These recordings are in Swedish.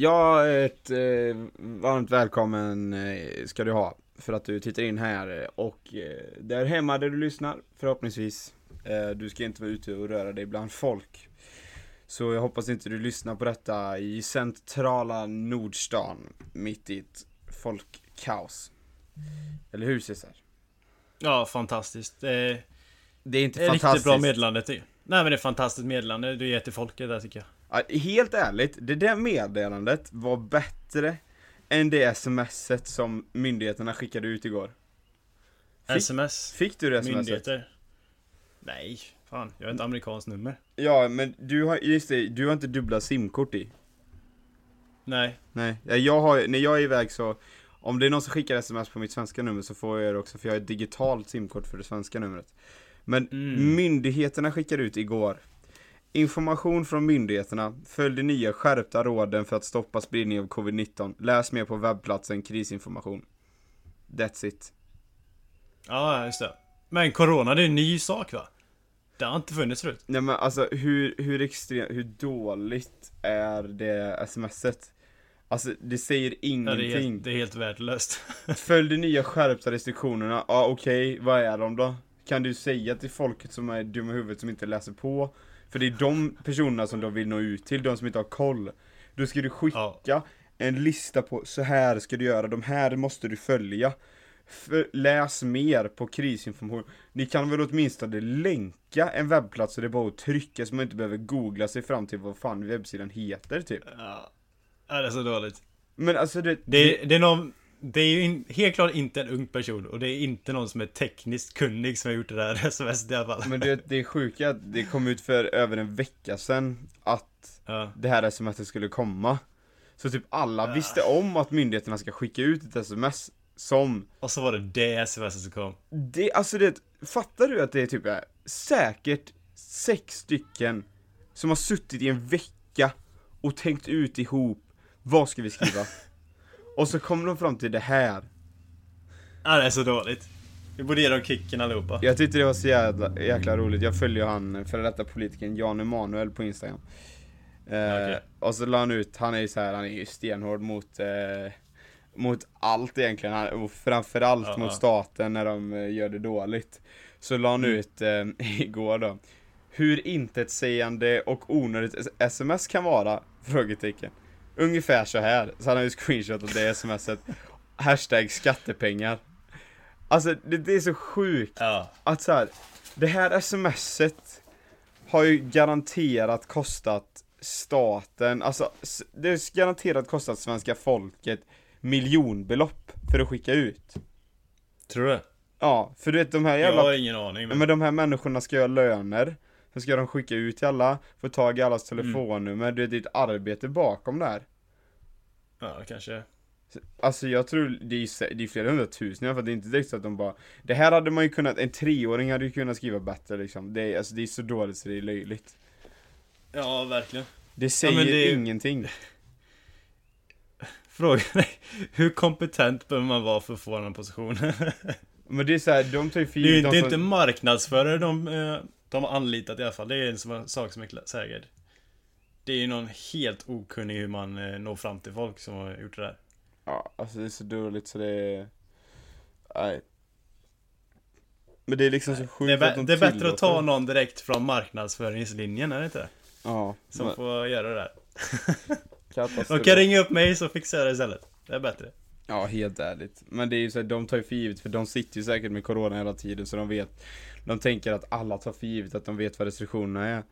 Ja, ett eh, varmt välkommen eh, ska du ha för att du tittar in här och eh, där hemma där du lyssnar förhoppningsvis. Eh, du ska inte vara ute och röra dig bland folk. Så jag hoppas inte du lyssnar på detta i centrala Nordstan mitt i ett folkkaos. Eller hur Cesar? Ja, fantastiskt. Det är, Det är inte det är fantastiskt. riktigt bra meddelande. ty. Nej men det är fantastiskt meddelande du ger till folket där tycker jag. Helt ärligt, det där meddelandet var bättre än det smset som myndigheterna skickade ut igår. Fick, SMS, fick du det smset? myndigheter. Nej, fan. Jag har ett amerikanskt nummer. Ja, men du har, just det, du har inte dubbla simkort i. Nej. Nej, Ja, jag har, när jag är iväg så, om det är någon som skickar sms på mitt svenska nummer så får jag det också, för jag har ett digitalt simkort för det svenska numret. Men Mm. myndigheterna skickade ut igår. Information från myndigheterna, följ de nya skärpta råden för att stoppa spridning av covid-19. Läs mer på webbplatsen krisinformation. That's it. Ja, just det. Men corona, det är en ny sak va? Det har inte funnits förut. Nej men alltså hur, hur extremt, hur dåligt är det smset? Alltså det säger Ja, det, är ingenting. helt, det är helt värdelöst. Följ de nya skärpta restriktionerna, ja okej, vad är de då? Kan du säga till folket som är dumma i huvudet som inte läser på? För det är de personerna som de vill nå ut till, de som inte har koll. Då ska du skicka Ja. en lista på, så här ska du göra, de här måste du följa. För, läs mer på krisinformation. Ni kan väl åtminstone länka en webbplats så det är bara att trycka så man inte behöver googla sig fram till vad fan webbsidan heter typ. Ja. Ja, det är så dåligt. Men alltså det, Det, det är någon... Det är ju in, helt klart inte en ung person och det är inte någon som är tekniskt kunnig som har gjort det där sms i alla fall. Men det, det är sjuka att det kom ut för över en vecka sedan att Ja. det här smset skulle komma. Så typ alla Ja. visste om att myndigheterna ska skicka ut ett sms som Och så var det det sms som kom. Det, alltså det, fattar du att det är typ är säkert sex stycken som har suttit i en vecka och tänkt ut ihop, vad ska vi skriva? och så kommer de fram till det här. Ja, det är så dåligt. Vi borde ge dem kicken allihopa. Jag tyckte det var så jävla, jäkla roligt, jag följer han före detta politikern Jan Emanuel på Instagram. Eh, Okej. Och så la han ut, han är ju så här, han är ju stenhård mot eh, Mot allt egentligen, och framförallt Ja, mot ja. staten när de eh, gör det dåligt. Så la han Mm. ut eh, igår då Hur intetsägande och onödigt sms kan vara? Frågetecken Ungefär så här, så han har ju screenshotat det smset Hashtag skattepengar Alltså det, det är så sjukt Ja. att så här, det här smset har ju garanterat kostat staten, alltså det har garanterat kostat svenska folket miljonbelopp för att skicka ut. Tror du? Ja, för du vet de här Jag jävla, har ingen aning. Men... men de här människorna ska göra löner, sen ska de skicka ut till alla, få tag i allas telefonnummer, du vet det är ett arbete bakom det här. Ja, kanske. Alltså jag tror det är, det är flera hundratusen för det är inte direkt så att de bara Det här hade man ju kunnat, en treåring hade ju kunnat skriva bättre liksom Det är, alltså, det är så dåligt så det är löjligt Ja, verkligen. Det säger men det är- ingenting Frågan är, hur kompetent behöver man vara för att få den positionen? Men det är så här, de tar ju för Det är givet det de är som- inte marknadsförare de, eh, de har anlitat i alla fall. Det är en sak som är säker. Det är ju någon helt okunnig hur man eh, når fram till folk som har gjort det där. Ja, alltså det är så dåligt så det är Nej Men det är liksom så sjukt Det är, att de det är bättre att ta någon direkt från marknadsföringslinjen, är det inte? Ja, Som men, får göra det där. De kan ringa upp mig så fixar jag det istället. Det är bättre. Ja, helt ärligt. Men det är ju så här, de tar ju för givet, för de sitter ju säkert med corona hela tiden så de vet De tänker att alla tar för givet att de vet vad restriktionerna är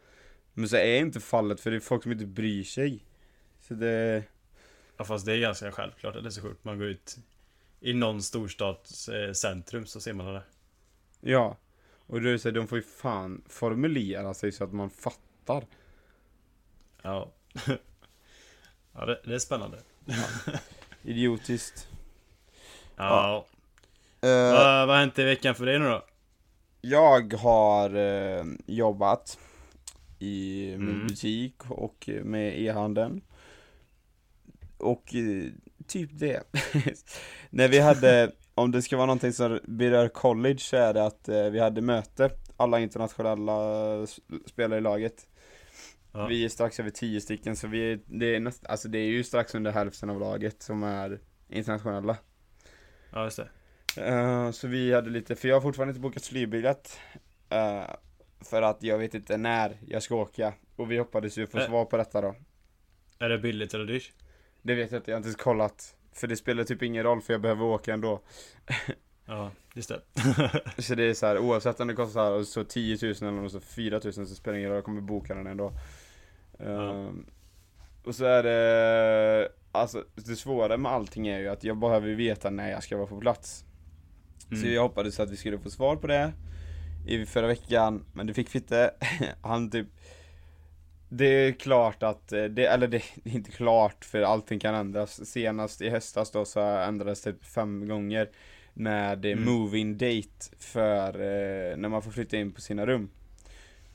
Men så är inte fallet för det är folk som inte bryr sig Så det, Ja, fast det är ganska självklart att det är så fort man går ut i någon storstads eh, centrum så ser man det. ja Och då är det så här, de får ju fan formulera sig så att man fattar Ja. ja, det, det är spännande. Idiotiskt Ja. Eh, Vad, vad har hänt i veckan för dig nu då? Jag har eh, jobbat i Mm. butik och med e-handeln Och eh, typ det När vi hade, om det ska vara någonting som berör college så är det att eh, vi hade möte Alla internationella spelare i laget Ja. Vi är strax över 10 stycken så vi är, det är näst, alltså det är ju strax under hälften av laget som är internationella. Ja, just det. Eh, så vi hade lite, för jag har fortfarande inte bokat flygbiljett. eh, för att jag vet inte när jag ska åka. Och vi hoppades ju få Ä- svar på detta då. Är det billigt eller dyrt? Det vet jag inte, jag har inte ens kollat. För det spelar typ ingen roll för jag behöver åka ändå. Ja, just det. Så det är så här, oavsett om det kostar så 10 000 eller så 4 000 så spelar det ingen roll, jag kommer boka den ändå. Ehm, och så är det, alltså det svåra med allting är ju att jag behöver veta när jag ska vara på plats. Så Mm. jag hoppades att vi skulle få svar på det i förra veckan, men det fick vi inte. Han typ Det är klart att, eh, det, eller det är inte klart för allting kan ändras. Senast i höstas då så ändrades det fem gånger med eh, Mm. move-in date för eh, när man får flytta in på sina rum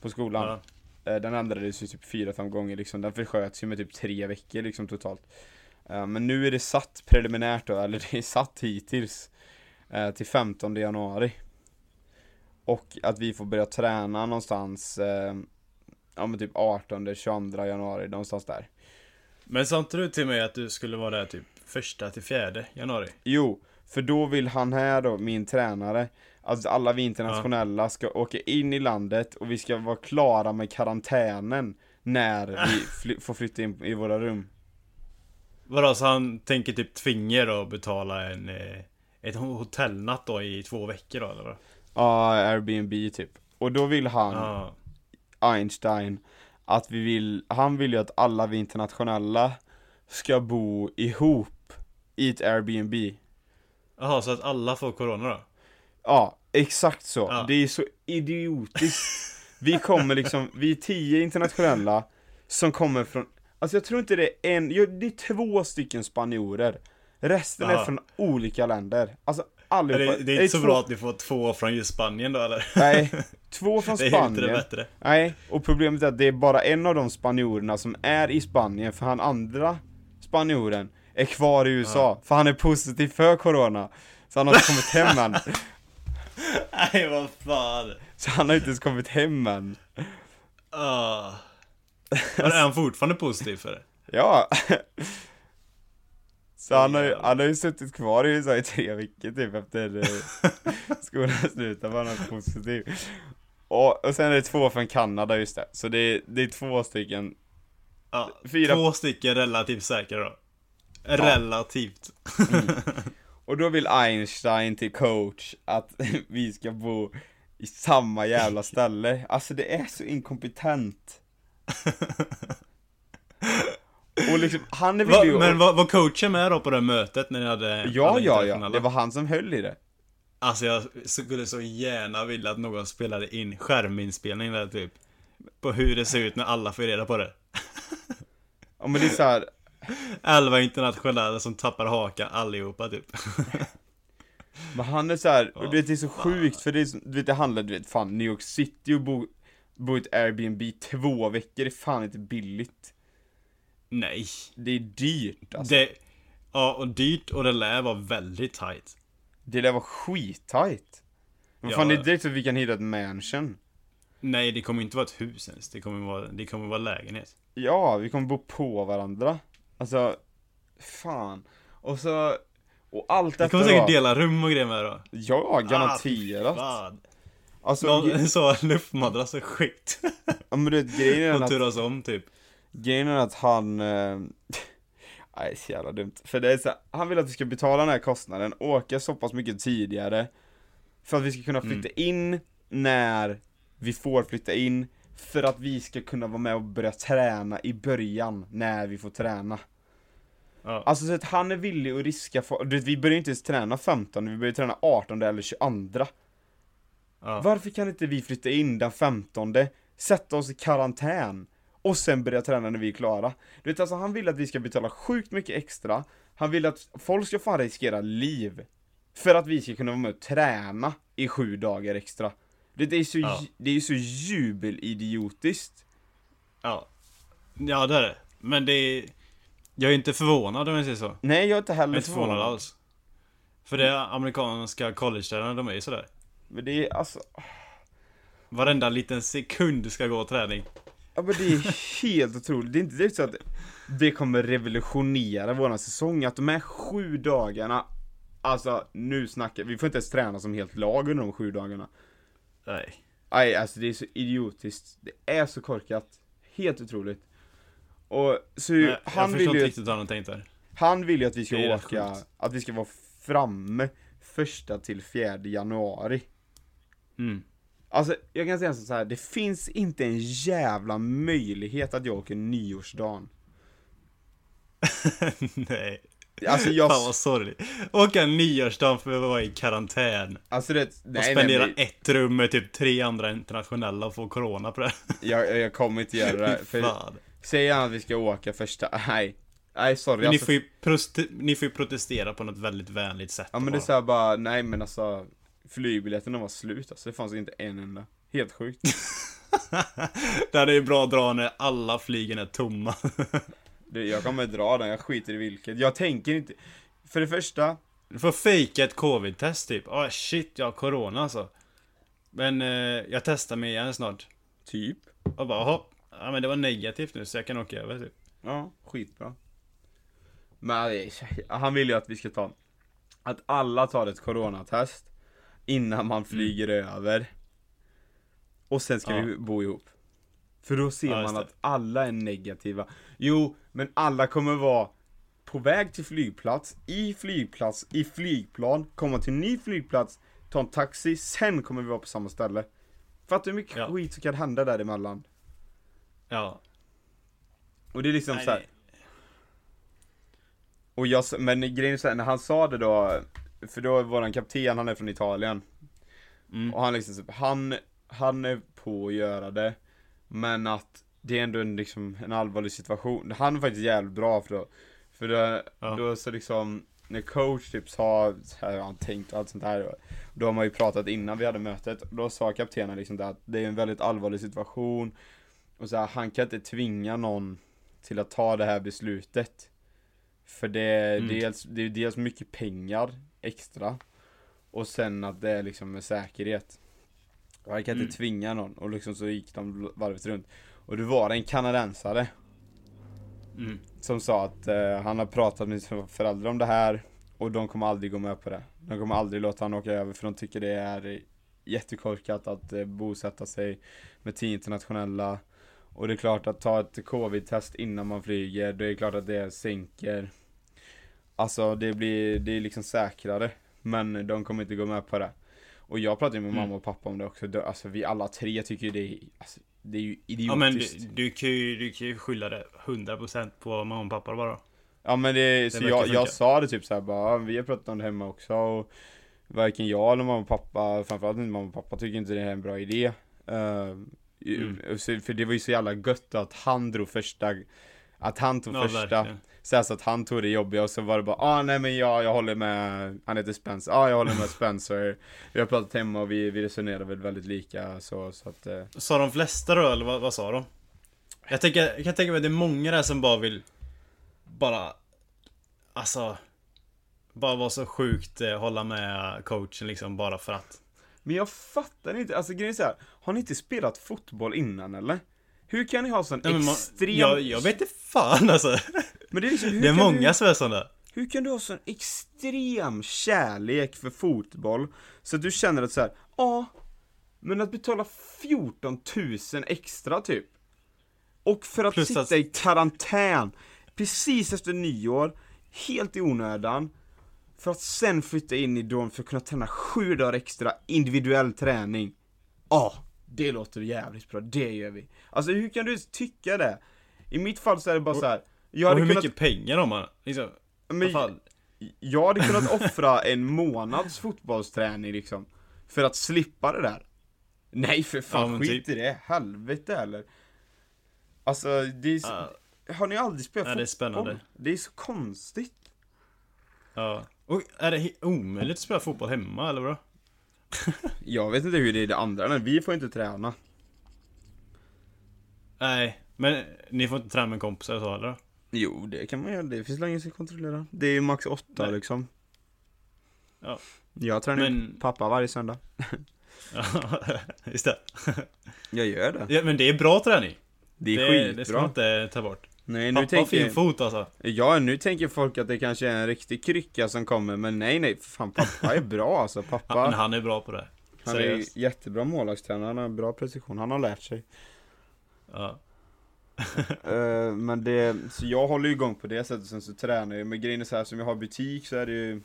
på skolan. Ja. Eh, Den ändrades ju typ fyra, fem gånger liksom. Den försköts ju med typ tre veckor liksom totalt. Eh, Men nu är det satt preliminärt då, eller det är satt hittills eh, till 15 januari. Och att vi får börja träna någonstans, eh, ja men typ 18, 22 januari, någonstans där. Men sa inte du till mig att du skulle vara där typ första till fjärde januari? Jo, för då vill han här då, min tränare, att alla vi internationella ska åka in i landet och vi ska vara klara med karantänen när vi fly- får flytta in i våra rum. Vadå, så han tänker typ tvinga er att betala en eh, ett hotellnatt då i två veckor då eller? Ja, Airbnb typ. Och då vill han, Ja. Einstein, att vi vill, han vill ju att alla vi internationella ska bo ihop i ett Airbnb. Jaha, så att alla får corona då? Ja, exakt så. Ja. Det är så idiotiskt. Vi kommer liksom, vi är tio internationella som kommer från, alltså jag tror inte det är en, det är två stycken spanjorer. Resten är Ja. från olika länder. Alltså Är allihopa. det, det är inte så två, bra att ni får två från just Spanien då eller? Nej, två från Det är inte det Spanien. bättre. Nej, och problemet är att det är bara en av de spanjorerna som är i Spanien, för han andra spanjoren är kvar i USA, för han är positiv för corona. Så han har inte kommit hem än. Nej vad fan. Så han har inte ens kommit hem än. Ah. Men är han fortfarande positiv för det? Ja. Så han har, ju, han har ju suttit kvar i USA i tre veckor typ efter eh, skolan slutade, var han positiv. Och, och sen är det två från Kanada just det, så det är, det är två stycken Ja, Fyra- Två stycken relativt säkra då. Relativt. Och då vill Einstein till coach att vi ska bo i samma jävla ställe. Alltså det är så inkompetent. Och liksom, han vill Va, ju... men var, var coachen med då på det mötet när ni hade ja, ja, ja. Det var han som höll i det. Alltså jag skulle så gärna vilja att någon spelade in skärminspelning där typ. På hur det ser ut när alla får reda på det. Ja men det är så här, Elva internationella som tappar hakan allihopa typ. men han är så här, och det är så sjukt för det är du vet det handlar, du vet fan New York City och bo, bo i ett Airbnb två veckor, det är fan inte billigt. Nej. Det är dyrt alltså. Det... Ja, och dyrt och det lär vara väldigt tight. Det där var skittajt. Vad Ja. fan, det är direkt så att vi kan hitta ett mansion. Nej, det kommer inte vara ett hus ens. Det kommer vara, det kommer vara lägenhet. Ja, vi kommer bo på varandra. Alltså, fan. Och så, och allt Vi detta kommer säkert då- dela rum och grejer med då. Ja, garanterat. Ah, fan. alltså, Någon så luftmadrass och skit. ja, men du vet, grejen är Och att, turas om typ. Grejen är att han, eh, nej så jävla dumt. För det är så, han vill att vi ska betala den här kostnaden, åka så pass mycket tidigare. För att vi ska kunna flytta in när vi får flytta in. För att vi ska kunna vara med och börja träna i början, när vi får träna. Ja. Alltså så att han är villig att riska för, du vet, vi börjar inte ens träna 15, vi börjar träna 18 eller 22 Ja. Varför kan inte vi flytta in den 15 Sätta oss i karantän Och sen börja träna när vi är klara Du vet alltså han vill att vi ska betala sjukt mycket extra Han vill att folk ska fan riskera liv För att vi ska kunna vara med och träna i sju dagar extra Det, är så, Ja. det är så jubelidiotiskt Ja. Ja, det är det. Men det är... Jag är inte förvånad om jag säger så. Nej jag är inte Jag heller är inte förvånad alls. För det amerikanska college de är ju sådär. Men det är alltså Varenda liten sekund ska gå träning. Ja men det är helt otroligt, det är inte direkt så att det kommer revolutionera våran säsong, att de här sju dagarna Alltså nu snackar vi får inte ens träna som helt lag under de sju dagarna. Nej. Nej alltså det är så idiotiskt, det är så korkat. Helt otroligt. Och så Nej, han vill inte ju, riktigt vad han tänkt där. han vill ju att vi ska åka, att vi ska vara framme första till fjärde januari. Mm. Alltså jag kan säga så här, det finns inte en jävla möjlighet att jag åker nyårsdagen Nej. Alltså jag, Fan vad sorgligt. Åka nyårsdagen för att vara i karantän. alltså det, Och nej, nej, spendera nej, ett rum med typ tre andra internationella och få corona på det. jag, jag kommer inte göra det, för säger han att vi ska åka första, nej, nej sorry Men ni, alltså, får ju ni får ju protestera på något väldigt vänligt sätt. Ja men det är bara. såhär bara, nej men alltså Flygbiljetterna var slut alltså, det fanns inte en enda Helt sjukt det här är ju bra att dra när alla flygen är tomma. det, Jag kommer dra den, jag skiter i vilket Jag tänker inte För det första Du får fejka ett covid-test typ. Åh shit, jag har corona alltså. Men eh, jag testar mig igen snart. Typ Och bara, jaha. Ja men det var negativt nu så jag kan åka över typ. Ja, skitbra Men är- han vill ju att vi ska ta Att alla tar ett coronatest Innan man flyger över Och sen ska Ja. vi bo ihop För då ser Ja, man att alla är negativa Jo, men alla kommer vara På väg till flygplats, i flygplats, i flygplan Komma till ny flygplats Ta en taxi, sen kommer vi vara på samma ställe Fattar du hur mycket Ja. skit som kan hända däremellan? Ja. Och det är liksom Nej, så här. Och jag, men grejen är så här, när han sa det då För då är våran kapten, han är från Italien. Mm. Och han liksom, han, han är på att göra det. Men att det är ändå en, liksom, en allvarlig situation. Han är faktiskt jävligt bra för då För då, Ja. då så liksom När coach typ sa, har han tänkt och allt sånt här Då har man ju pratat innan vi hade mötet. Då sa kaptenen liksom det att det är en väldigt allvarlig situation. Och så här, han kan inte tvinga någon Till att ta det här beslutet. För det är, Mm. dels, det är dels mycket pengar extra Och sen att det är liksom med säkerhet Han kan inte Mm. tvinga någon och liksom så gick de varvet runt Och det var en kanadensare Mm. som sa att eh, han har pratat med sina föräldrar om det här och de kommer aldrig gå med på det. De kommer aldrig låta han åka över för de tycker det är jättekorkat att eh, bosätta sig med tio internationella. Och det är klart att ta ett covid-test innan man flyger, det är klart att det sänker Alltså det blir, det är liksom säkrare. Men de kommer inte gå med på det. Och jag pratade med Mm. mamma och pappa om det också, Det- alltså vi alla tre tycker ju det är, alltså, det är ju idiotiskt. Ja men du, du, kan ju, du kan ju skylla det 100% på mamma och pappa bara. Ja men det, så verkar jag, funka. jag sa det typ såhär bara, "Ja, vi har pratat om det hemma också och Varken jag eller mamma och pappa, framförallt inte mamma och pappa tycker inte det här är en bra idé uh, Mm. så, För det var ju så jävla gött att han drog första Att han tog Ja, första verkligen. Så, här, så att han tog det jobbiga och så var det bara ah nej men jag, jag håller med. Han heter Spencer, ah jag håller med Spencer. Vi har pratat hemma och vi, vi resonerar väl väldigt lika så, så att eh, Sa de flesta då eller vad, vad sa de? Jag, tänker, jag kan tänka mig att det är många där som bara vill Bara Alltså Bara vara så sjukt eh, hålla med coachen liksom bara för att. Men jag fattar inte, alltså grejen är så här, Har ni inte spelat fotboll innan eller? Hur kan ni ha sån Nej, men man- extrem jag, jag vet inte fan alltså Men det är liksom, Det är många du, som är sådana Hur kan du ha sån extrem kärlek för fotboll Så att du känner att så här, ja Men att betala 14 000 extra typ Och för att Plus sitta att- i karantän Precis efter nyår Helt i onödan För att sen flytta in i dom för att kunna träna sju dagar extra individuell träning Ja, det låter jävligt bra, det gör vi Alltså hur kan du tycka det? I mitt fall så är det bara så här. Jag Och hade hur kunnat mycket pengar har man? Liksom, men, fan? jag hade kunnat offra en månads fotbollsträning liksom För att slippa det där Nej för fan, Ja, skit typ. i det, helvete eller Alltså det är så, Ja, Har ni aldrig spelat Ja, det är fotboll? spännande. Det är så konstigt ja. Och är det omöjligt att spela fotboll hemma eller vadå? Jag vet inte hur det är i det andra, men vi får inte träna Nej, men ni får inte träna med kompisar och så eller? Jo, det kan man göra, det finns länge som kontrollera Det är ju max åtta Nej. liksom Ja. Jag tränar Men- pappa varje söndag Ja, just det. Jag gör det Ja, men det är bra träning. Det är Det, det ska man skitbra. inte ta bort. Nej, nu Pappa har fin tänker, fot alltså. ja, nu tänker folk att det kanske är en riktig krycka som kommer, men nej, nej, fan pappa är bra alltså. Pappa, Han, han är bra på det. han är Seriöst. jättebra målvaktstränare, han har bra precision, han har lärt sig. Ja. Eh, men det, så jag håller ju igång på det sättet, sen så tränar jag, men grejen är så här som jag har butik så är det ju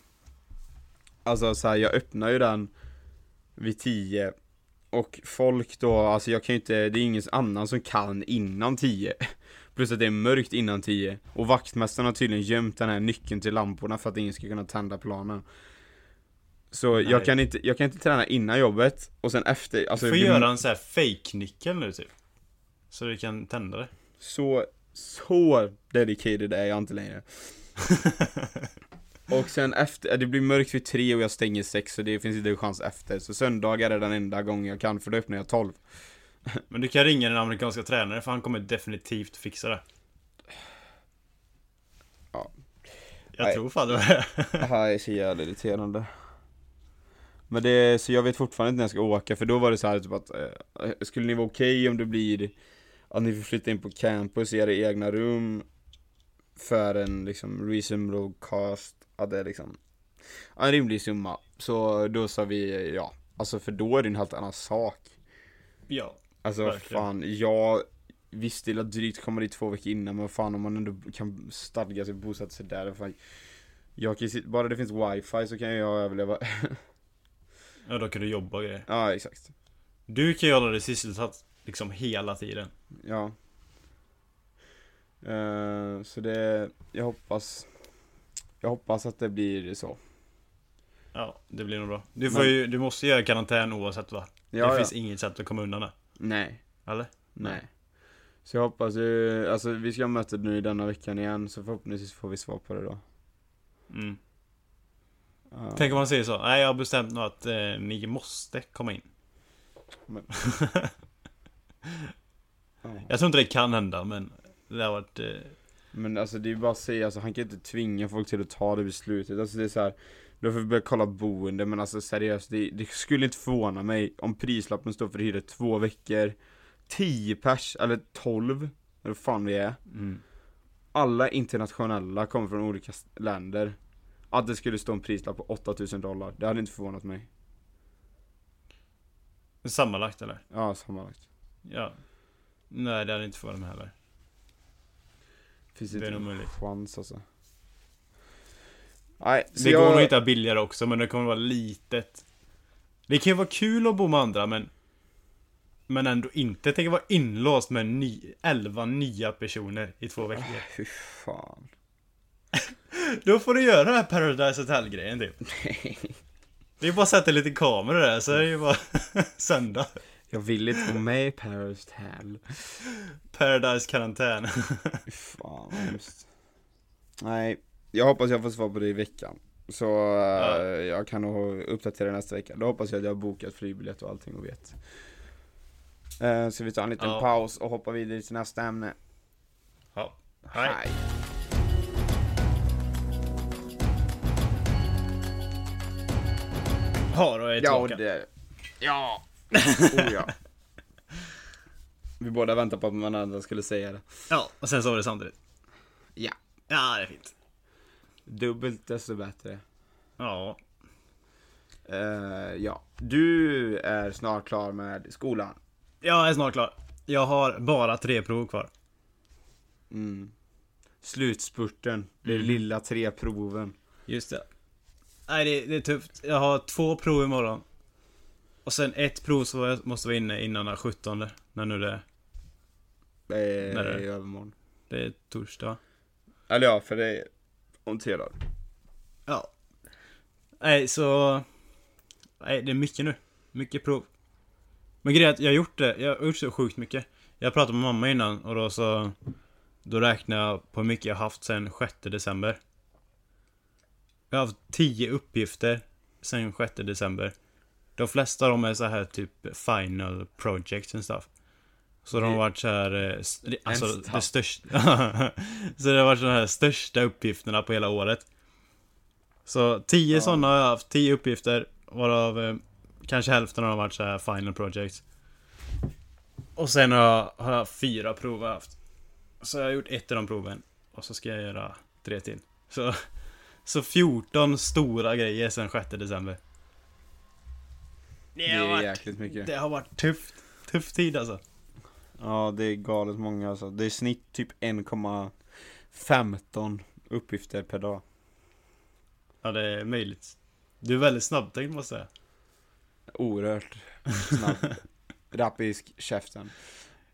Alltså så här, jag öppnar ju den vid 10 Och folk då, alltså jag kan ju inte, det är ingen annan som kan innan 10 Plus att det är mörkt innan 10 Och vaktmästaren har tydligen gömt den här nyckeln till lamporna för att ingen ska kunna tända planen. Så Nej. jag kan, inte, jag kan inte träna innan jobbet. Och sen efter, alltså Du får göra en sån här fake-nyckel nu typ. Så du kan tända det. Så, så dedicated är jag inte längre Och sen efter, det blir mörkt vid tre och jag stänger sex så det finns inte en chans efter Så söndagar är den enda gången jag kan för då öppnar jag 12 Men du kan ringa den amerikanska tränaren för han kommer definitivt fixa det. Ja. Jag Nej. tror fan det var det. Det här är så jävla irriterande Men det, så jag vet fortfarande inte när jag ska åka för då var det så här typ att eh, Skulle ni vara okej om det blir Att ni får flytta in på campus i era egna rum För en liksom reasonable cost Att det är liksom En rimlig summa Så då sa vi ja Alltså för då är det en helt annan sak Ja. Alltså Verkligen. fan, jag visste att drygt komma dit två veckor innan men fan om man ändå kan stadga sig och bosätta sig där fan, Jag kan bara det finns wifi så kan jag överleva Ja, då kan du jobba och grejer. Ja exakt Du kan ju hålla dig sysselsatt liksom hela tiden. Ja Eh, Så det, jag hoppas Jag hoppas att det blir så Ja, det blir nog bra. Du får Men- ju, du måste göra karantän oavsett va? Ja, det ja. finns inget sätt att komma undan det. Nej, Eller? nej Så jag hoppas ju, alltså vi ska ha möte nu denna veckan igen så förhoppningsvis får vi svar på det då Mm. Ja. Tänk om man säger så. Nej, jag har bestämt nu att eh, ni måste komma in. Men- Ja. Jag tror inte det kan hända, men det har varit... Eh, Men alltså det är ju bara att säga, alltså han kan inte tvinga folk till att ta det beslutet Alltså det är så här. Då får vi börja kolla boende men alltså seriöst det, det skulle inte förvåna mig om prislappen står för hyra två veckor 10 pers, eller 12 Eller fan vi är mm. Alla internationella kommer från olika länder Att det skulle stå en prislapp på 8000 dollar, det hade inte förvånat mig Sammanlagt eller? Ja, sammanlagt Ja. Nej, det hade inte förvånat mig heller. Finns Det är nog möjligt. chans alltså Nej, Det jag... går nog att hitta billigare också, men det kommer vara litet. Det kan ju vara kul att bo med andra, men... Men ändå inte. Tänk att vara inlåst med ny, 11 nya personer i två veckor. Fy fan Då får du göra den här Paradise Hotel-grejen typ. Det är bara att sätta lite kameror där, så är det ju bara sända. Jag vill inte vara med i Paris Hotel Paradise karantän. Fan vad hemskt. Nej, jag hoppas jag får svar på det i veckan. Så eh, Ja. jag kan nog uppdatera nästa vecka. Då hoppas jag att jag har bokat flygbiljett och allting och vet. Eh, så vi tar en liten Ja. paus och hoppar vidare till nästa ämne. Ja. Hej. Ja, då är jag Ja, tillbaka. det... Ja! Oh ja. Vi båda väntar på att någon annan skulle säga det. Ja, och sen så var det samtidigt. Ja. Ja, det är fint. Dubbelt desto bättre. Ja. Eh, ja. Du är snart klar med skolan. Jag är snart klar. Jag har bara tre prov kvar. Mm. Slutspurten. Det lilla tre proven. Just det. Nej, det, det är tufft. Jag har två prov imorgon. Och sen ett prov som jag måste vara inne innan den 17. När nu det är. Det är När är det? i övermorgon. Det är torsdag. Eller ja, för det är om tre dagar. Ja. Nej, så... Nej, det är mycket nu. Mycket prov. Men grejen är att jag har gjort det. Jag har gjort så sjukt mycket. Jag pratade med mamma innan och då så... Då räknade jag på hur mycket jag haft sen 6 december. Jag har haft 10 uppgifter sen 6 december. De flesta av dem är så här typ final projects and stuff. Så de har varit så här, eh, alltså det största Så det har varit de här största uppgifterna på hela året Så 10 Ja. sådana har jag haft, 10 uppgifter Varav eh, kanske hälften har varit så här final projects Och sen har jag, har jag fyra prov jag haft. Så jag har gjort ett av de proven. Och så ska jag göra tre till. Så, så 14 stora grejer sen 6 december. Det är jäkligt mycket. det har varit tufft. Tuff tid alltså. Ja, det är galet många alltså. Det är snitt typ 1,15 uppgifter per dag. Ja, det är möjligt. Du är väldigt snabbtänkt måste jag säga. Oerhört snabb. Rappisk käften.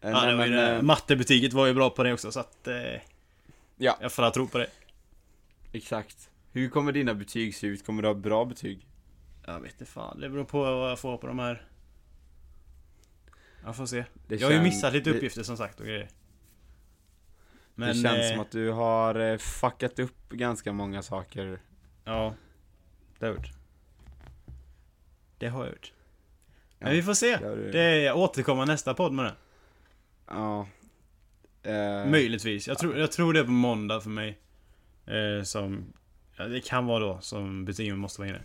Eh, Ja, det var ju men, det. eh, Mattebetyget var ju bra på det också så att... Eh, Ja. Jag får tro på det. Exakt. Hur kommer dina betyg se ut? Kommer du ha bra betyg? Jag vet inte fan. Det beror på vad jag får på de här. Jag får se. Det jag har ju missat lite det- uppgifter som sagt och grejer. det känns eh, som att du har eh, fuckat upp ganska många saker. Ja. Det har jag gjort. Det har jag gjort. Ja, Men vi får se. det Det är, jag återkommer nästa podd med det. Ja. Eh, Möjligtvis. Jag tror, jag tror det är på måndag för mig. Eh, som... Ja, det kan vara då som betygen måste vara inne.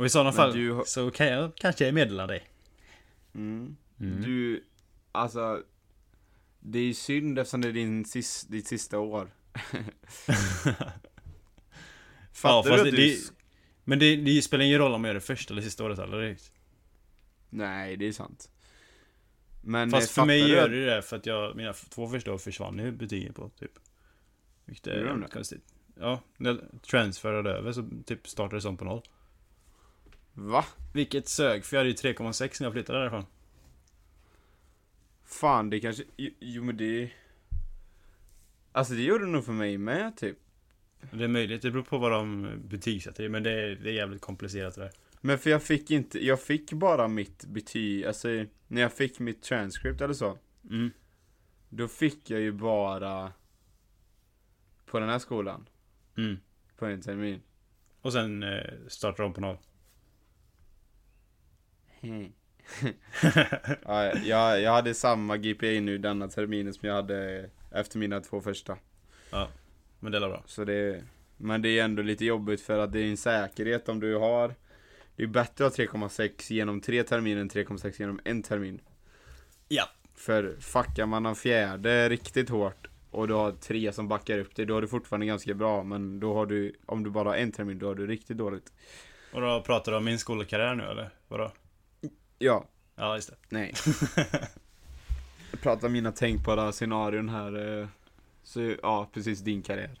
Och i sådana fall du så kan jag kanske meddela dig. Mm. Mm. Du, alltså. Det är ju synd eftersom det är din sis, ditt sista år. Fattar fast du det- att du... det- Men det, det spelar ingen roll om jag gör det första eller sista året heller. Nej, det är sant. Men Fast eh, för fattar mig du gör det det för att jag, mina två första år försvann ju betygen på typ. Vilket är det? konstigt. Ja, när jag transferade över så typ startade det som på noll. Va? Vilket sög, för jag hade ju 3,6 när jag flyttade därifrån. Fan, det kanske... Jo, jo men det... Alltså det gjorde det nog för mig med typ. Det är möjligt, det beror på vad de betygsätter men det är, det är jävligt komplicerat det där. Men för jag fick inte, jag fick bara mitt betyg, alltså när jag fick mitt transcript eller så. Mm. Då fick jag ju bara på den här skolan, Mm. på en termin. Och sen eh, startar de på noll. ja, jag, jag hade samma GPA nu denna terminen som jag hade efter mina två första. Men det är bra. Så det, men det är ändå lite jobbigt för att det är en säkerhet om du har Det är bättre att ha 3,6 genom tre terminer än 3,6 genom en termin. Ja. För fuckar man en fjärde riktigt hårt och du har tre som backar upp dig, då har du fortfarande ganska bra. Men då har du, om du bara har en termin, då har du riktigt dåligt. Och då pratar du om min skolkarriär nu eller? Vadå? Ja, Ja, just det. nej. Jag pratar mina tänkbara scenarion här. eh, Så ja, precis din karriär.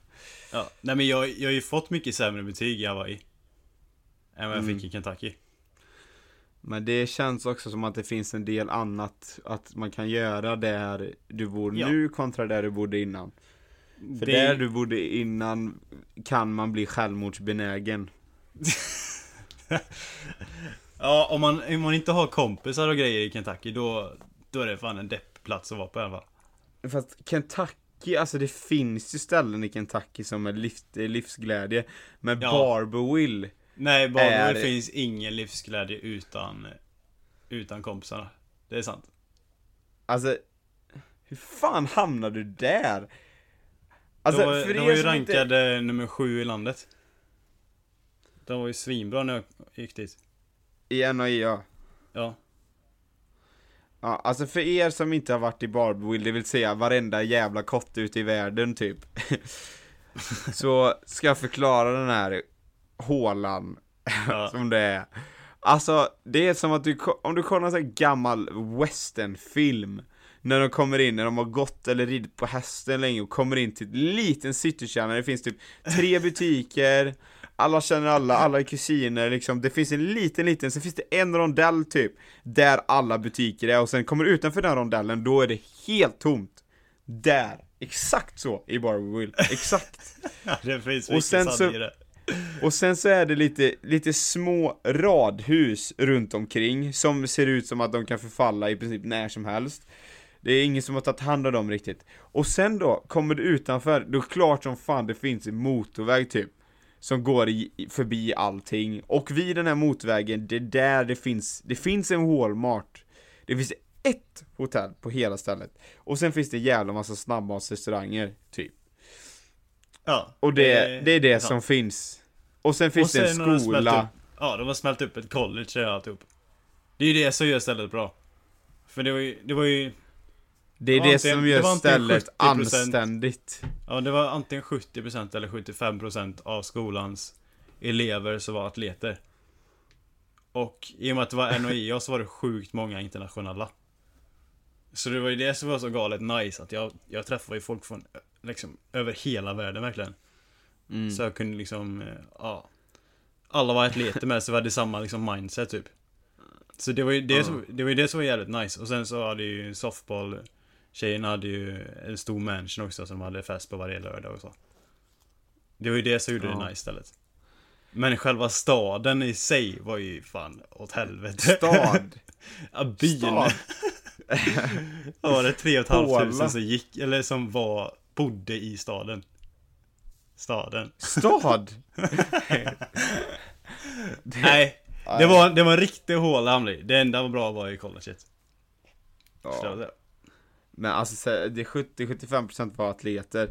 Ja. Nej men jag, jag har ju fått mycket sämre betyg jag var i. Än vad jag Mm. fick i Kentucky. Men det känns också som att det finns en del annat att man kan göra där du bor Ja. nu kontra där du bodde innan. För Det- där du bodde innan kan man bli självmordsbenägen. Ja, om man, om man inte har kompisar och grejer i Kentucky då, då är det fan en deppplats att vara på i alla fall. Fast Kentucky, alltså det finns ju ställen i Kentucky som är livs, är livsglädje. Men Ja. Barberville, Nej, bara Är- finns ingen livsglädje utan, utan kompisarna. Det är sant. alltså hur fan hamnade du där? Alltså de var, för de var ju som inte- rankade nummer sju i landet. De var ju svinbra när jag gick dit. I NAIA. Ja. Ja, alltså för er som inte har varit i Barberville, det vill säga varenda jävla kotte ute i världen typ. så ska jag förklara den här hålan Ja. som det är. Alltså, det är som att du, om du kollar en sån här gammal westernfilm. När de kommer in, när de har gått eller ridit på hästen länge och kommer in till en liten citykärna, det finns typ tre butiker, alla känner alla, alla är kusiner liksom, det finns en liten liten, sen finns det en rondell typ, där alla butiker är och sen kommer du utanför den rondellen, då är det helt tomt. Där, exakt så i Barberville, exakt. det finns Och sen så- i det. Och sen så är det lite, lite små radhus runt omkring som ser ut som att de kan förfalla i princip när som helst. Det är ingen som har tagit hand om dem riktigt. Och sen då, kommer du utanför, då är klart som fan det finns en motorväg typ. Som går i, förbi allting. Och vid den här motorvägen, det är där det finns, det finns en Walmart. Det finns ett hotell på hela stället. Och sen finns det en jävla massa snabbmatsrestauranger, typ. Ja. Och det, det är det sant. som finns. Och sen finns det sen har de en skola. Upp, ja, de har smält upp ett college och alltihop. Det är ju det som gör stället bra. För det var ju, det var ju Det är det antingen- som det gör antingen stället 70%. anständigt. Ja, det var antingen 70% eller 75% av skolans elever som var atleter. Och i och med att det var NOIA så var det sjukt många internationella. Så det var ju det som var så galet nice, att jag, jag träffade ju folk från liksom över hela världen verkligen. Mm. Så jag kunde liksom, eh, ja. Alla var atleter med, så vi hade samma liksom mindset typ. Så det var ju det, som, det var ju det som var jävligt nice. Och sen så hade ju softball Tjejerna hade ju en stor mansion också som de hade fest på varje lördag och så. Det var ju det som gjorde Ja. det nice istället. Men själva staden i sig var ju fan åt helvete. Stad. ja, byn. Stad. Ja, var det tre och ett halvt tusen som gick, eller som var, bodde i staden. Staden. Stad? Nej, det var, det var en riktig håla Hamli. Det enda var bra var i colleget. Ja. Men alltså det är 70-75% var atleter.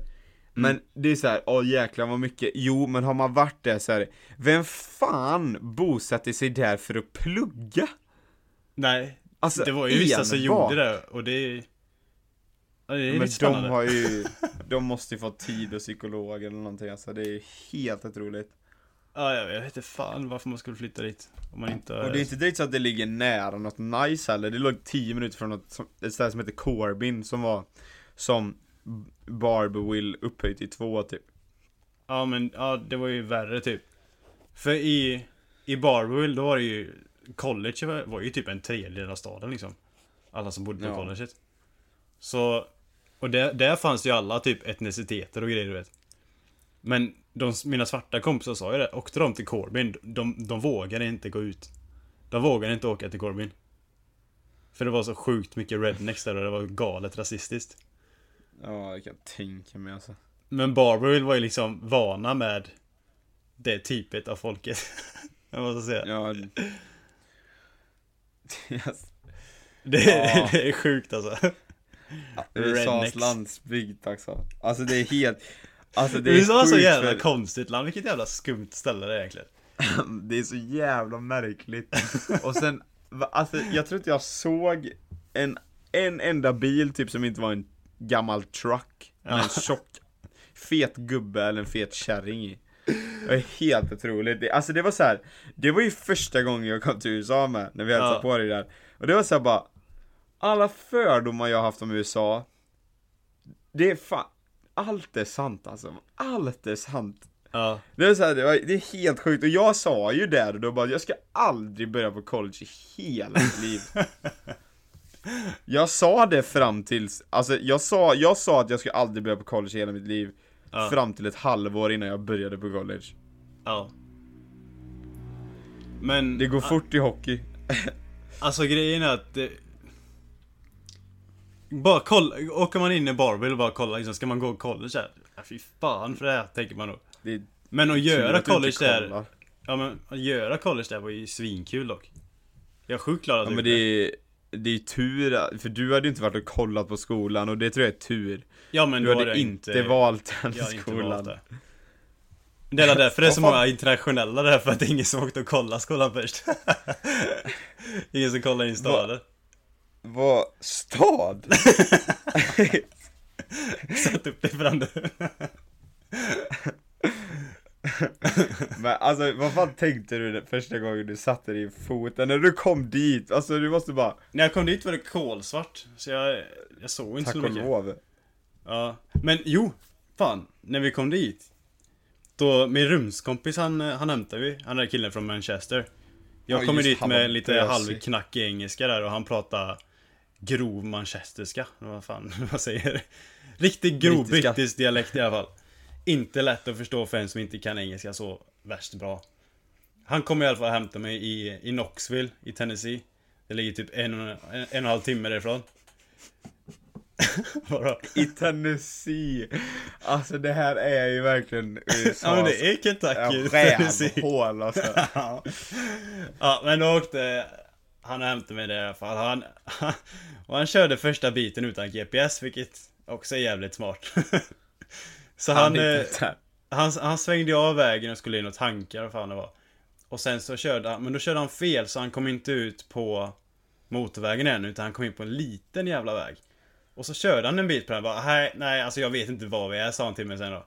Men det är så här, åh jäklar vad mycket, jo men har man varit där så här, vem fan bosatte sig där för att plugga? Nej, Alltså det var ju vissa som gjorde det och det... Ja, det är Men de har ju, de måste ju få tid och psykolog eller någonting alltså, det är helt otroligt. Ja, jag vet inte fan varför man skulle flytta dit. Om man inte... Och det är inte direkt så att det ligger nära något nice heller, det låg 10 minuter från något, ett ställe som heter Corbin som var som Barberville upphöjt till två typ. Ja men, ja det var ju värre typ. För i, i Barville då var det ju, college var, var ju typ en tredjedel av staden liksom. Alla som bodde på Ja. colleget. Så, och där, där fanns ju alla typ etniciteter och grejer du vet. Men de, mina svarta kompisar sa ju det, åkte de till Corbin, de, de vågade inte gå ut. De vågade inte åka till Corbin. För det var så sjukt mycket rednecks där och det var galet rasistiskt. Ja, jag kan tänka mig alltså. Men Barberville var ju liksom vana med det typet av folket. Jag måste säga. Ja. yes. Det, Ja. det är sjukt alltså. USAs Rednecks. landsbygd också. Alltså det är helt, alltså det är är så, jävla för- konstigt land. Vilket jävla skumt ställe det är egentligen. Det är så jävla märkligt. Och sen, alltså jag tror inte jag såg en, en enda bil typ som inte var en gammal truck. Med en tjock, fet gubbe eller en fet kärring i. Det är helt otroligt. Det, alltså det var så här. det var ju första gången jag kom till USA med, när vi hälsade Ja. på dig där. Och det var så här bara, alla fördomar jag haft om USA, det är fan, allt är sant alltså. Allt är sant. Ja. Det är, så här, det, var, det är helt sjukt, och jag sa ju där och då bara, jag ska aldrig börja på college i hela mitt liv Jag sa det fram tills, alltså jag sa, jag sa att jag ska aldrig börja på college i hela mitt liv Ja. Fram till ett halvår innan jag började på college Ja. Men... Det går fort i hockey Alltså grejen är att det... Bara kolla, åker man in i Barville och bara kollar liksom, ska man gå college här? Ja, fy fan för det här, tänker man nog. Men att göra inte college där, ja men att göra college där var ju svinkul dock. Jag är sjukt glad att Ja men det är, det är tur, för du hade ju inte varit och kollat på skolan och det tror jag är tur Ja men Du hade det inte valt den Jag har inte skolan valt det. Det är därför det är så många internationella där, för att det är ingen som åkte och kollade skolan först. ingen som kollar in staden. Vad, stad? Satt upp det fram Men alltså vad fan tänkte du första gången du satte din fot, när du kom dit? Alltså du måste bara, När jag kom dit var det kolsvart, så jag, jag såg inte tack så och mycket. lov Ja, men jo, fan, när vi kom dit. Då, min rumskompis han, han hämtade vi, han är killen från Manchester. Jag Ja, kom dit var med lite halvknackig engelska där och han pratade grov manchesterska, vad fan, vad säger? Riktigt grov Brittiska. brittisk dialekt i alla fall. Inte lätt att förstå för en som inte kan engelska så värst bra. Han kom i alla fall och hämtade mig i, i Knoxville i Tennessee. Det ligger typ en, en, en och en halv timme därifrån. Vadå? I Tennessee Alltså det här är ju verkligen USAs Ja men det är Kentucky, rävhål alltså Ja. ja men då åkte han hämtade mig där i alla fall. Han, och han körde första biten utan GPS vilket också är jävligt smart. Så han, hittade eh, han, han svängde av vägen och skulle in och tanka vad fan det var. Och sen så körde han, men då körde han fel så han kom inte ut på motorvägen än utan han kom in på en liten jävla väg. Och så körde han en bit på den bara, nej, nej alltså jag vet inte var vi är sa han till mig sen då.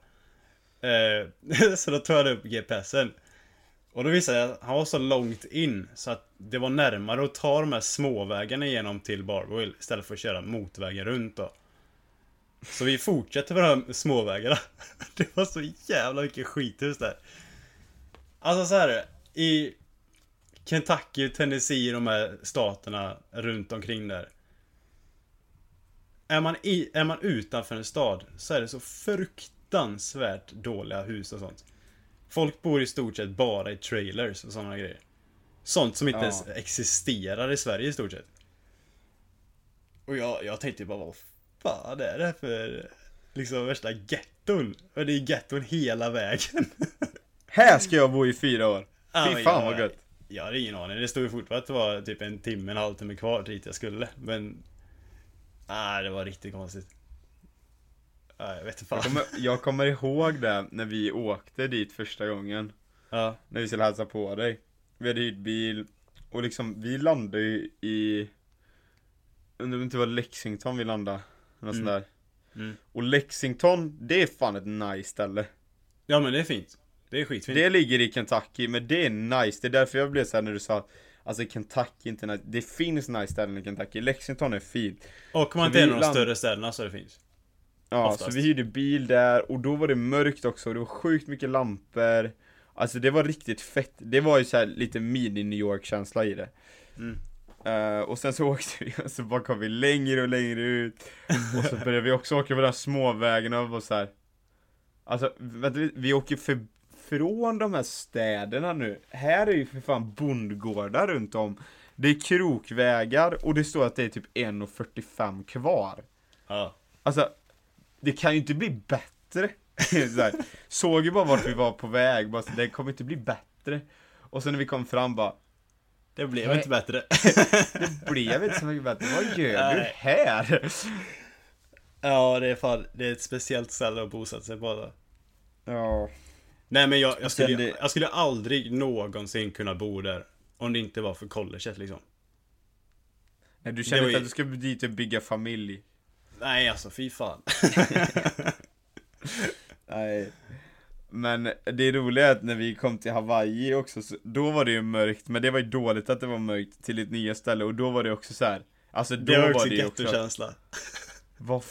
Eh, så då tog jag upp GPSen. Och då visade jag att han var så långt in så att det var närmare att ta de här småvägarna igenom till Barboil istället för att köra motorvägen runt då. Så vi fortsätter på de här småvägarna. Det var så jävla mycket skithus där. Alltså så här i Kentucky, Tennessee, de här staterna runt omkring där. Är man, i, är man utanför en stad så är det så fruktansvärt dåliga hus och sånt. Folk bor i stort sett bara i trailers och sådana grejer. Sånt som inte Ja. ens existerar i Sverige i stort sett. Och jag, jag tänkte bara, vad fan är det här för liksom värsta getton? Och det är getton hela vägen. Här ska jag bo i fyra år. Ja, Fy fan jag- vad gött. Jag hade ingen aning. Det stod ju fortfarande att det var typ en timme, en halvtimme kvar dit jag skulle. Men... Nej, det var riktigt konstigt. Nej, jag vet inte fan. Jag kommer, jag kommer ihåg det när vi åkte dit första gången. Ja, När vi skulle hälsa på dig. Vi hade hyrt bil. Och liksom, vi landade ju i... Undrar om det inte var Lexington vi landade. Något sånt där. Mm. Och Lexington, det är fan ett nice ställe. ja men det är fint. Det är skitfint. Det ligger i Kentucky, men det är nice. Det är därför jag blev såhär när du sa Alltså Kentucky inte nice. Det finns nice ställen i Kentucky. Lexington är fint. Och man inte är en av de större städerna så det finns. Ja, Oftast. så vi hyrde bil där och då var det mörkt också och det var sjukt mycket lampor. Alltså det var riktigt fett. Det var ju så här lite mini New York känsla i det. Mm. Eh, och sen så åkte vi och så bara kom vi längre och längre ut. Och så började vi också åka på de här småvägarna och var så här. Alltså, vänta, vi- vi åker för, från de här städerna nu. Här är ju för fan bondgårdar runt om. Det är krokvägar och det står att det är typ 1,45 kvar. Ja. Alltså, det kan ju inte bli bättre. så här, såg ju bara vart vi var på väg, bara, det kommer inte bli bättre. Och sen när vi kom fram bara, Det blev Nej. inte bättre. det blev inte så mycket bättre, vad gör du Nej. här? ja, det är fan, det är ett speciellt ställe att bosätta sig på. Då. Ja, Nej men jag, jag, skulle, jag skulle aldrig någonsin kunna bo där. Om det inte var för colleget liksom. Nej, du känner inte ju- att du ska dit och bygga familj? Nej alltså fy fan. Nej. Men det roliga är att när vi kom till Hawaii också, så, då var det ju mörkt, men det var ju dåligt att det var mörkt till ett nya ställe och då var det också så här. Alltså då Det var var det ju också gettokänsla. Vad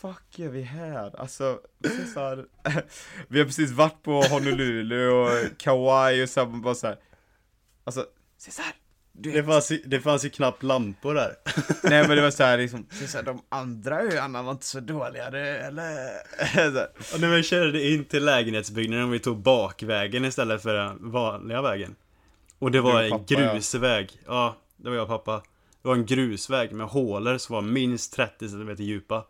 fuck gör vi här? Alltså, Cesar Vi har precis varit på Honolulu och Kauai och så här, bara så här. Alltså, du Det fanns, ju- det fanns ju knappt lampor där. Nej men det var så här liksom, Cesar de andra öarna var inte så dåliga det, eller? Så här. Och när vi körde in till lägenhetsbyggnaden vi tog bakvägen istället för den vanliga vägen. Och det var och en pappa, ja. grusväg. Ja. det var jag och pappa. Det var en grusväg med hålor som var minst 30 cm djupa.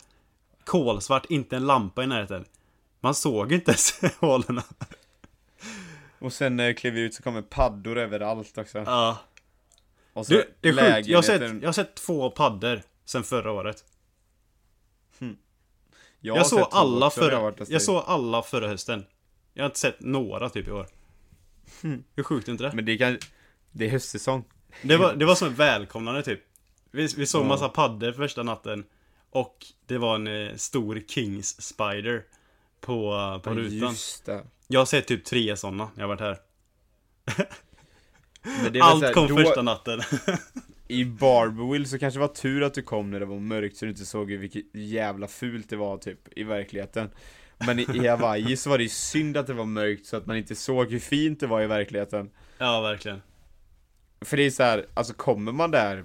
Kolsvart, inte en lampa i närheten. Man såg inte ens hålorna. Och sen när jag klev ut så kommer paddor överallt också. Ja. Och så Du, det är sjukt. Jag har, sett, jag har sett två paddor sen förra året. jag, Jag, har såg alla jag förra, jag såg alla förra hösten. Jag har inte sett några typ i år. Hur sjukt är inte det? Men det kan, det är höstsäsong. Det var, det var som ett välkomnande typ. Vi, vi såg Ja. massa paddor första natten. Och det var en eh, stor Kings Spider på, eh, på Ja, rutan. Jag har sett typ tre sådana när jag varit här. Men det var så Allt här, kom då, första natten. I Barberville så kanske det var tur att du kom när det var mörkt så du inte såg vilket jävla fult det var typ i verkligheten. Men i, i Hawaii så var det ju synd att det var mörkt så att man inte såg hur fint det var i verkligheten. ja, verkligen. För det är så här, alltså kommer man där,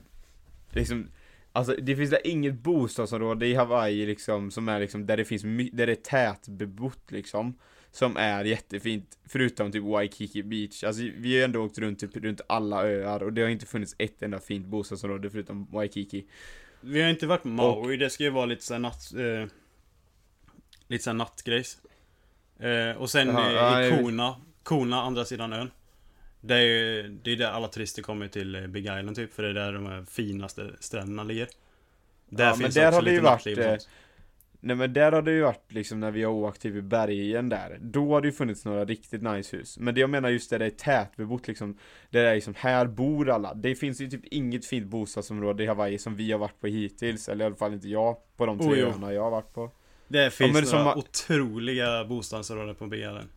liksom, alltså det finns där inget bostadsområde i Hawaii liksom som är liksom där det finns, där det är tätbebott liksom. Som är jättefint, förutom typ Waikiki Beach. Alltså vi har ju ändå åkt runt typ runt alla öar och det har inte funnits ett enda fint bostadsområde förutom Waikiki. Vi har inte varit på Maui, det ska ju vara lite såhär natt... Eh, lite såhär nattgrejs. Eh, och sen Jaha, eh, i. Kona, Kona, andra sidan ön. Det är ju det är där alla turister kommer till eh, Big Island typ, för det är där de här finaste stränderna ligger. Där Ja, men finns där också har lite varit, nattliv och eh, sånt. Nej men där har det ju varit liksom när vi har åkt typ i bergen där. Då har det ju funnits några riktigt nice hus. Men det jag menar just där det är tätbebott liksom Där det är liksom, här bor alla. Det finns ju typ inget fint bostadsområde i Hawaii som vi har varit på hittills. Eller i alla fall inte jag På de tre Oh, öarna jag har varit på. Det finns men några som- otroliga bostadsområden på ju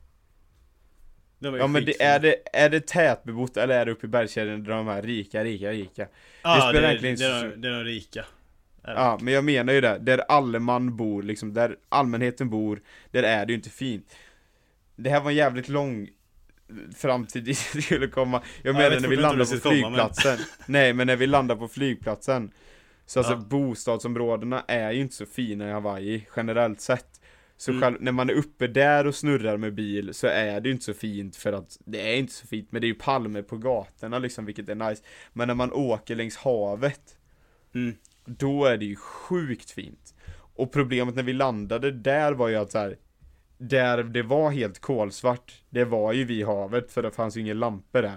Ja men det, är det, är det tätbebott eller är det uppe i bergskedjan där de här rika, rika, rika? Ja, det spelar det, egentligen det, är de, det är de rika. Ja, men jag menar ju det, där alle man bor liksom, där allmänheten bor, där är det ju inte fint. Det här var en jävligt lång framtid dit det skulle komma. Jag Ja, menar jag vet när vi landar inte på ska komma, men- flygplatsen. Nej men när vi landar på flygplatsen. Så alltså Ja. bostadsområdena är ju inte så fina i Hawaii, generellt sett. Så Mm. själv, när man är uppe där och snurrar med bil så är det ju inte så fint för att Det är inte så fint, men det är ju palmer på gatorna liksom, vilket är nice. Men när man åker längs havet Mm. Då är det ju sjukt fint. Och problemet när vi landade där var ju att så här, där det var helt kolsvart, det var ju vid havet för det fanns ju inga lampor där.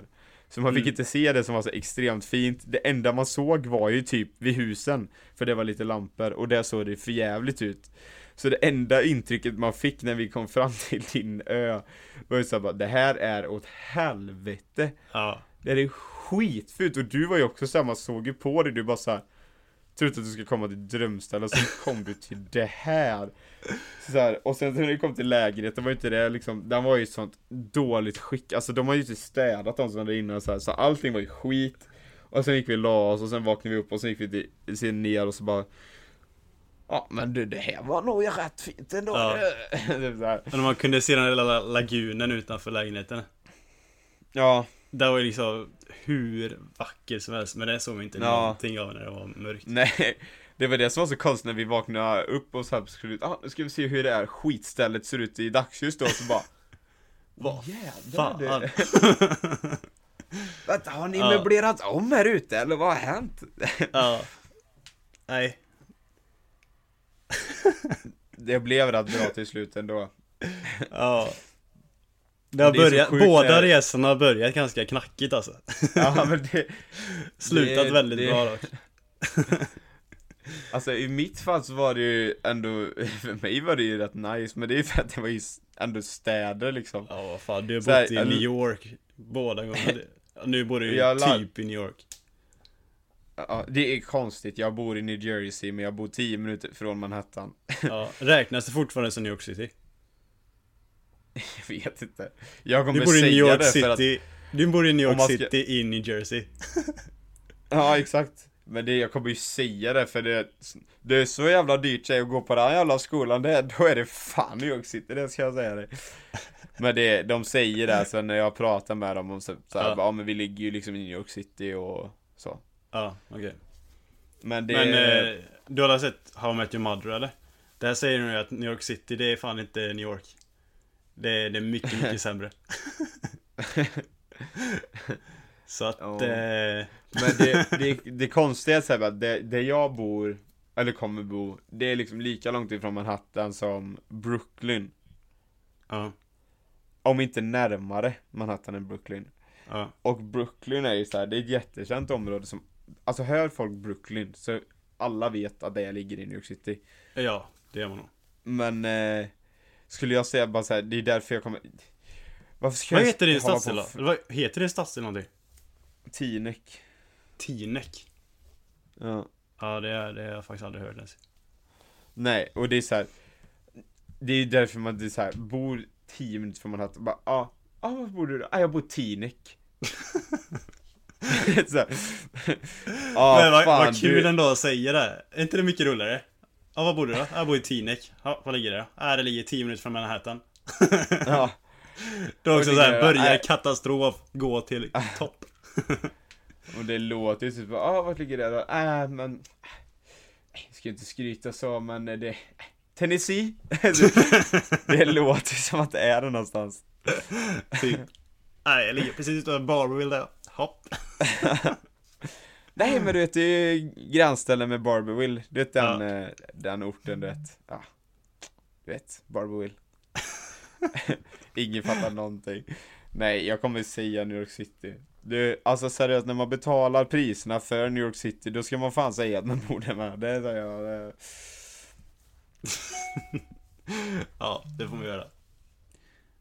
Så man fick Mm. inte se det som var så extremt fint. Det enda man såg var ju typ vid husen, för det var lite lampor och där såg det för jävligt ut. Så det enda intrycket man fick när vi kom fram till din ö var ju såhär bara, det här är åt helvete. Ja. Det är skitfult och du var ju också såhär, man såg ju på dig, du bara såhär Trodde att du skulle komma till drömställe och så kom du till det här. Så här, Och sen när du kom till lägenheten var ju inte det liksom, den var ju i sånt dåligt skick. Alltså de har ju inte städat de som hade innan så här, så allting var ju skit. Och sen gick vi och la oss och sen vaknade vi upp och sen gick vi till, sen ner och så bara Ja men du det här var nog rätt fint ändå. Ja. Typ när man kunde se den lilla lagunen utanför lägenheten. Ja, Det var ju liksom hur vacker som helst, men det såg man inte Ja. någonting av när det var mörkt. Nej, det var det som var så konstigt när vi vaknade upp och så här skulle ut, ah, nu ska vi se hur det här skitstället ser ut i dagsljus då, och så bara Vad Fan. det Vänta, har ni Ja. möblerat om här ute eller vad har hänt? ja. Nej. Det blev rätt bra till slut ändå Ja. Det har Det börjat, båda när- resorna har börjat ganska knackigt alltså. Ja men det Slutat Det- väldigt det- bra dock. Alltså i mitt fall så var det ju ändå, för mig var det ju rätt nice Men det är ju för att det var ju ändå städer liksom Ja vad fan, du har Så här, bott i New York båda gångerna. Nu bor du ju typ i New York. Ja, det är konstigt, jag bor i New Jersey men jag bor 10 minuter från Manhattan Ja, räknas det fortfarande som New York City? Jag vet inte Jag kommer Du bor i säga New York det för att City, du bor i New York ska- City i New Jersey. Ja exakt Men det, jag kommer ju säga det för det Det är så jävla dyrt att gå på den jävla skolan det, Då är det fan New York City, det ska jag säga dig Men det, de säger det sen när jag pratar med dem om så, så här, Ja. ja. men vi ligger ju liksom i New York City och så Ja, okej. Men det Men eh, du har sett How I Met Your Mother eller? Där säger de ju att New York City, det är fan inte New York. Det är, det är mycket, mycket sämre. Så att... Ja. Eh, Men det, det, det konstiga är bara, det, det jag bor, eller kommer bo, det är liksom lika långt ifrån Manhattan som Brooklyn ja, Om inte närmare Manhattan än Brooklyn ja, Och Brooklyn är ju så här, det är ett jättekänt område som Alltså hör folk Brooklyn så alla vet att det ligger i New York City ja, det gör man nog. Men eh, Skulle jag säga bara så här, det är därför jag kommer Varför ska Vad jag heter din stadsdel då? vad heter din stadsdel någonting? Tinek Tinek? Ja Ja, det, är, det har jag faktiskt aldrig hört ens. Nej, och det är så här. Det är därför man det är så här, bor 10 minuter från Manhattan, bara ja, ah, ah, var bor du då? Ah, jag bor i Tinek så här. ah, Men vad, fan, vad kul du, ändå att säga det. Är inte det mycket roligare? Ja, var bor du då? Jag bor i Tinek. Ja, var ligger det då? Ja, det ligger 10 minuter från Manhattan. ja, Då också såhär, ligger det? börja Nej. katastrof, gå till topp. och det låter ju typ, ah, vart ligger det då? Äh, men jag ska inte skryta så, men det Tennessee? det låter som att det är det någonstans Typ. Nej, jag ligger precis utanför Barberville där. Hopp. Nej men du vet, det är ju gränsställen med Barberville, du vet den, Ja. eh, den orten du vet, ja, du vet, Barberville Ingen fattar någonting Nej, jag kommer säga New York City du, alltså seriöst, när man betalar priserna för New York City, då ska man fan säga att man bor där med, det säger jag det... Ja, det får vi göra.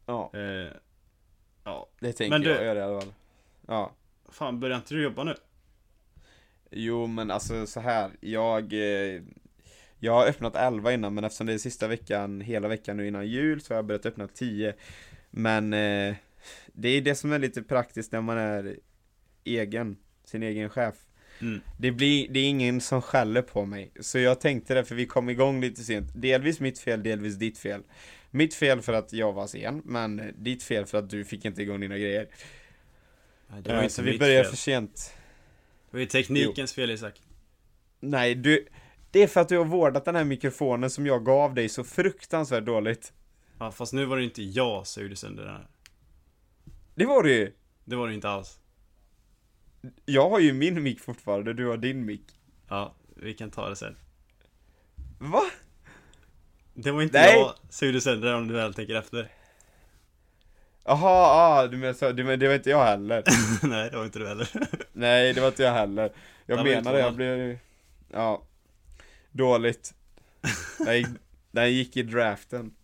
Ja, Eh, ja, det tänker du- jag göra i alla fall. Ja. fan börjar inte du jobba nu? Jo men alltså så här, jag eh, Jag har öppnat 11 innan men eftersom det är sista veckan, hela veckan nu innan jul så har jag börjat öppna 10 Men eh, Det är det som är lite praktiskt när man är egen, sin egen chef. Mm. Det blir, det är ingen som skäller på mig. Så jag tänkte det för vi kom igång lite sent. Delvis mitt fel, delvis ditt fel. Mitt fel för att jag var sen, men ditt fel för att du fick inte igång dina grejer. Nej, det var Eh, inte Så vi börjar fel. för sent Det var ju teknikens fel Isak. Nej, du Det är för att du har vårdat den här mikrofonen som jag gav dig så fruktansvärt dåligt Ja, fast nu var det inte jag som gjorde sönder den här. Det var det ju! Det var det inte alls. Jag har ju min mick fortfarande, du har din mick Ja, vi kan ta det sen. Va? Det var inte Nej. jag som gjorde sönder den om du väl tänker efter. Jaha, ah, du menar så, du menar, det var inte jag heller. Nej, det var inte du heller. Nej, det var inte jag heller. Jag det, jag blev Ja. Dåligt. Den gick, den gick i draften.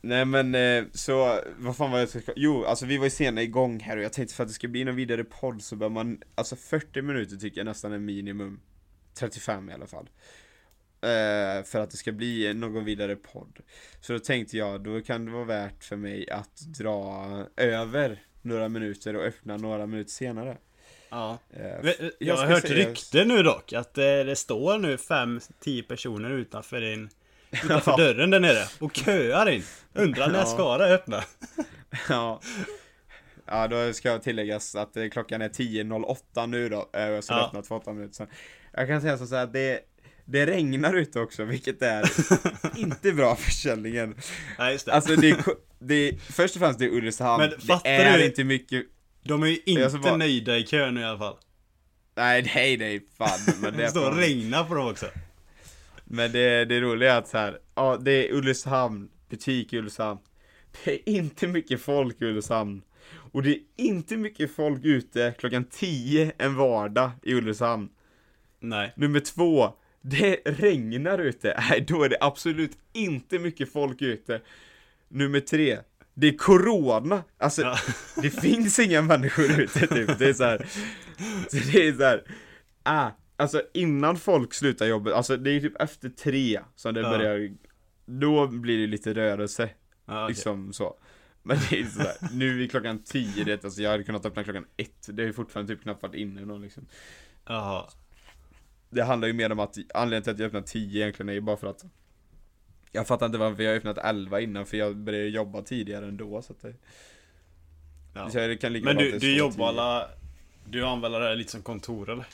Nej men eh, så, vad fan var jag ska Jo, alltså vi var ju sena igång här och jag tänkte för att det ska bli någon vidare podd så bör man Alltså 40 minuter tycker jag nästan är minimum. 35 i alla fall eh, För att det ska bli någon vidare podd Så då tänkte jag, då kan det vara värt för mig att dra över några minuter och öppna några minuter senare Ja. Eh, Vet- Jag, jag har hört säga- rykte nu dock, att eh, det står nu 5-10 personer utanför din Utanför Ja. dörren där nere och köar in. Undrar när Ja. ska det öppna? Ja Ja då ska tilläggas att eh, klockan är 10.08 nu då, eh, så har Ja. det öppnat för 8 minuter sedan Jag kan säga så här att det det regnar ute också, vilket är inte bra för försäljningen Nej just det. Alltså det är, det är först och främst det är Ulricehamn, Men det fattar är du- inte mycket De är ju inte ska bara- nöjda i kön i alla fall. Nej, nej, nej, fan men det Det är står och regnar på dem också. Men det, det roliga är att så här, ja det är Ulricehamn, butik i Ulricehamn Det är inte mycket folk i Ulricehamn Och det är inte mycket folk ute klockan 10 en vardag i Ulricehamn Nej. Nummer två, det regnar ute, nej då är det absolut inte mycket folk ute Nummer tre, det är corona, alltså Ja. det finns inga människor ute typ, det är så här. Så det är så här. ah, alltså innan folk slutar jobbet, alltså det är typ efter tre som det Ja. börjar Då blir det lite rörelse, Ja, okej. liksom så Men det är sådär, nu är klockan tio, det, alltså jag hade kunnat öppna klockan ett, det är fortfarande typ knappt varit inne någon liksom Jaha. Det handlar ju mer om att anledningen till att jag öppnat 10 egentligen är ju bara för att Jag fattar inte varför jag har öppnat 11 innan för jag började jobba tidigare ändå så att det, Ja. så det kan lika Men du, du jobbar 10. alla... Du använder det här lite som kontor eller?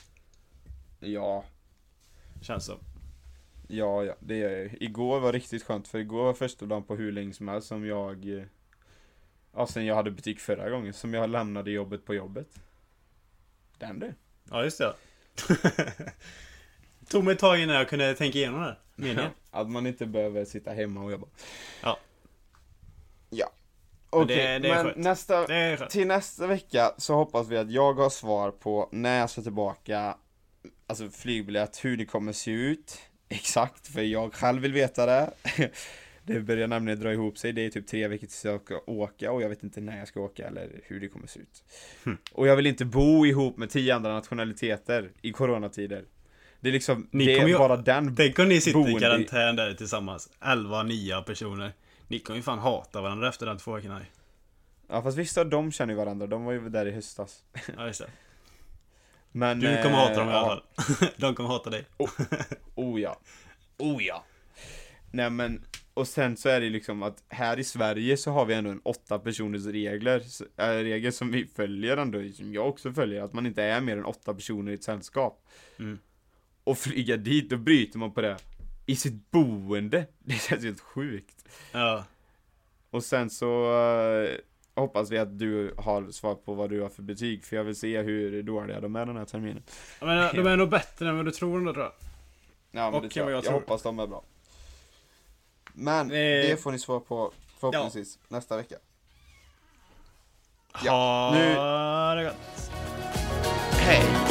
Ja, Känns som. ja, ja, det gör jag. Igår var riktigt skönt för igår var första dagen på hur länge som helst som jag eh, Ja, sen jag hade butik förra gången, som jag lämnade jobbet på jobbet Den du Ja just det. Tog mig ett tag innan jag kunde tänka igenom det. Meningen. Att man inte behöver sitta hemma och jobba Ja. Ja Okej, det- men skönt. nästa. Till nästa vecka så hoppas vi att jag har svar på när jag ska tillbaka Alltså flygbiljett, hur det kommer se ut Exakt, för jag själv vill veta det Det börjar nämligen dra ihop sig, det är typ tre veckor tills jag ska åka och jag vet inte när jag ska åka eller hur det kommer se ut Hm. Och jag vill inte bo ihop med tio andra nationaliteter i coronatider Det är liksom, Ni det är ju- bara den Tänk om ni sitter Boende i- karantän där tillsammans. 11, 9 personer. Ni kommer ju fan hata varandra efter den två veckorna. Ja fast vissa av dem känner ju varandra, de var ju där i höstas Ja just det. Men Du kommer hata dem i eh, alla ja. fall. De kommer hata dig. Oh ja. Oh ja. Nej men, och sen så är det liksom att här i Sverige så har vi ändå en åtta personers regler, äh, regel som vi följer ändå, som jag också följer, att man inte är mer än åtta personer i ett sällskap. Mm. Och flyga dit, då bryter man på det. I sitt boende. Det känns helt sjukt. Ja. Och sen så eh, hoppas vi att du har svar på vad du har för betyg, för jag vill se hur dåliga de är den här terminen. Jag menar, de är nog bättre än vad du tror ändå tror jag. Ja, men Och det tror jag. jag jag hoppas de är bra. Men Eh. det får ni svar på förhoppningsvis nästa vecka. Ja, Ha nu- det gott. Hej!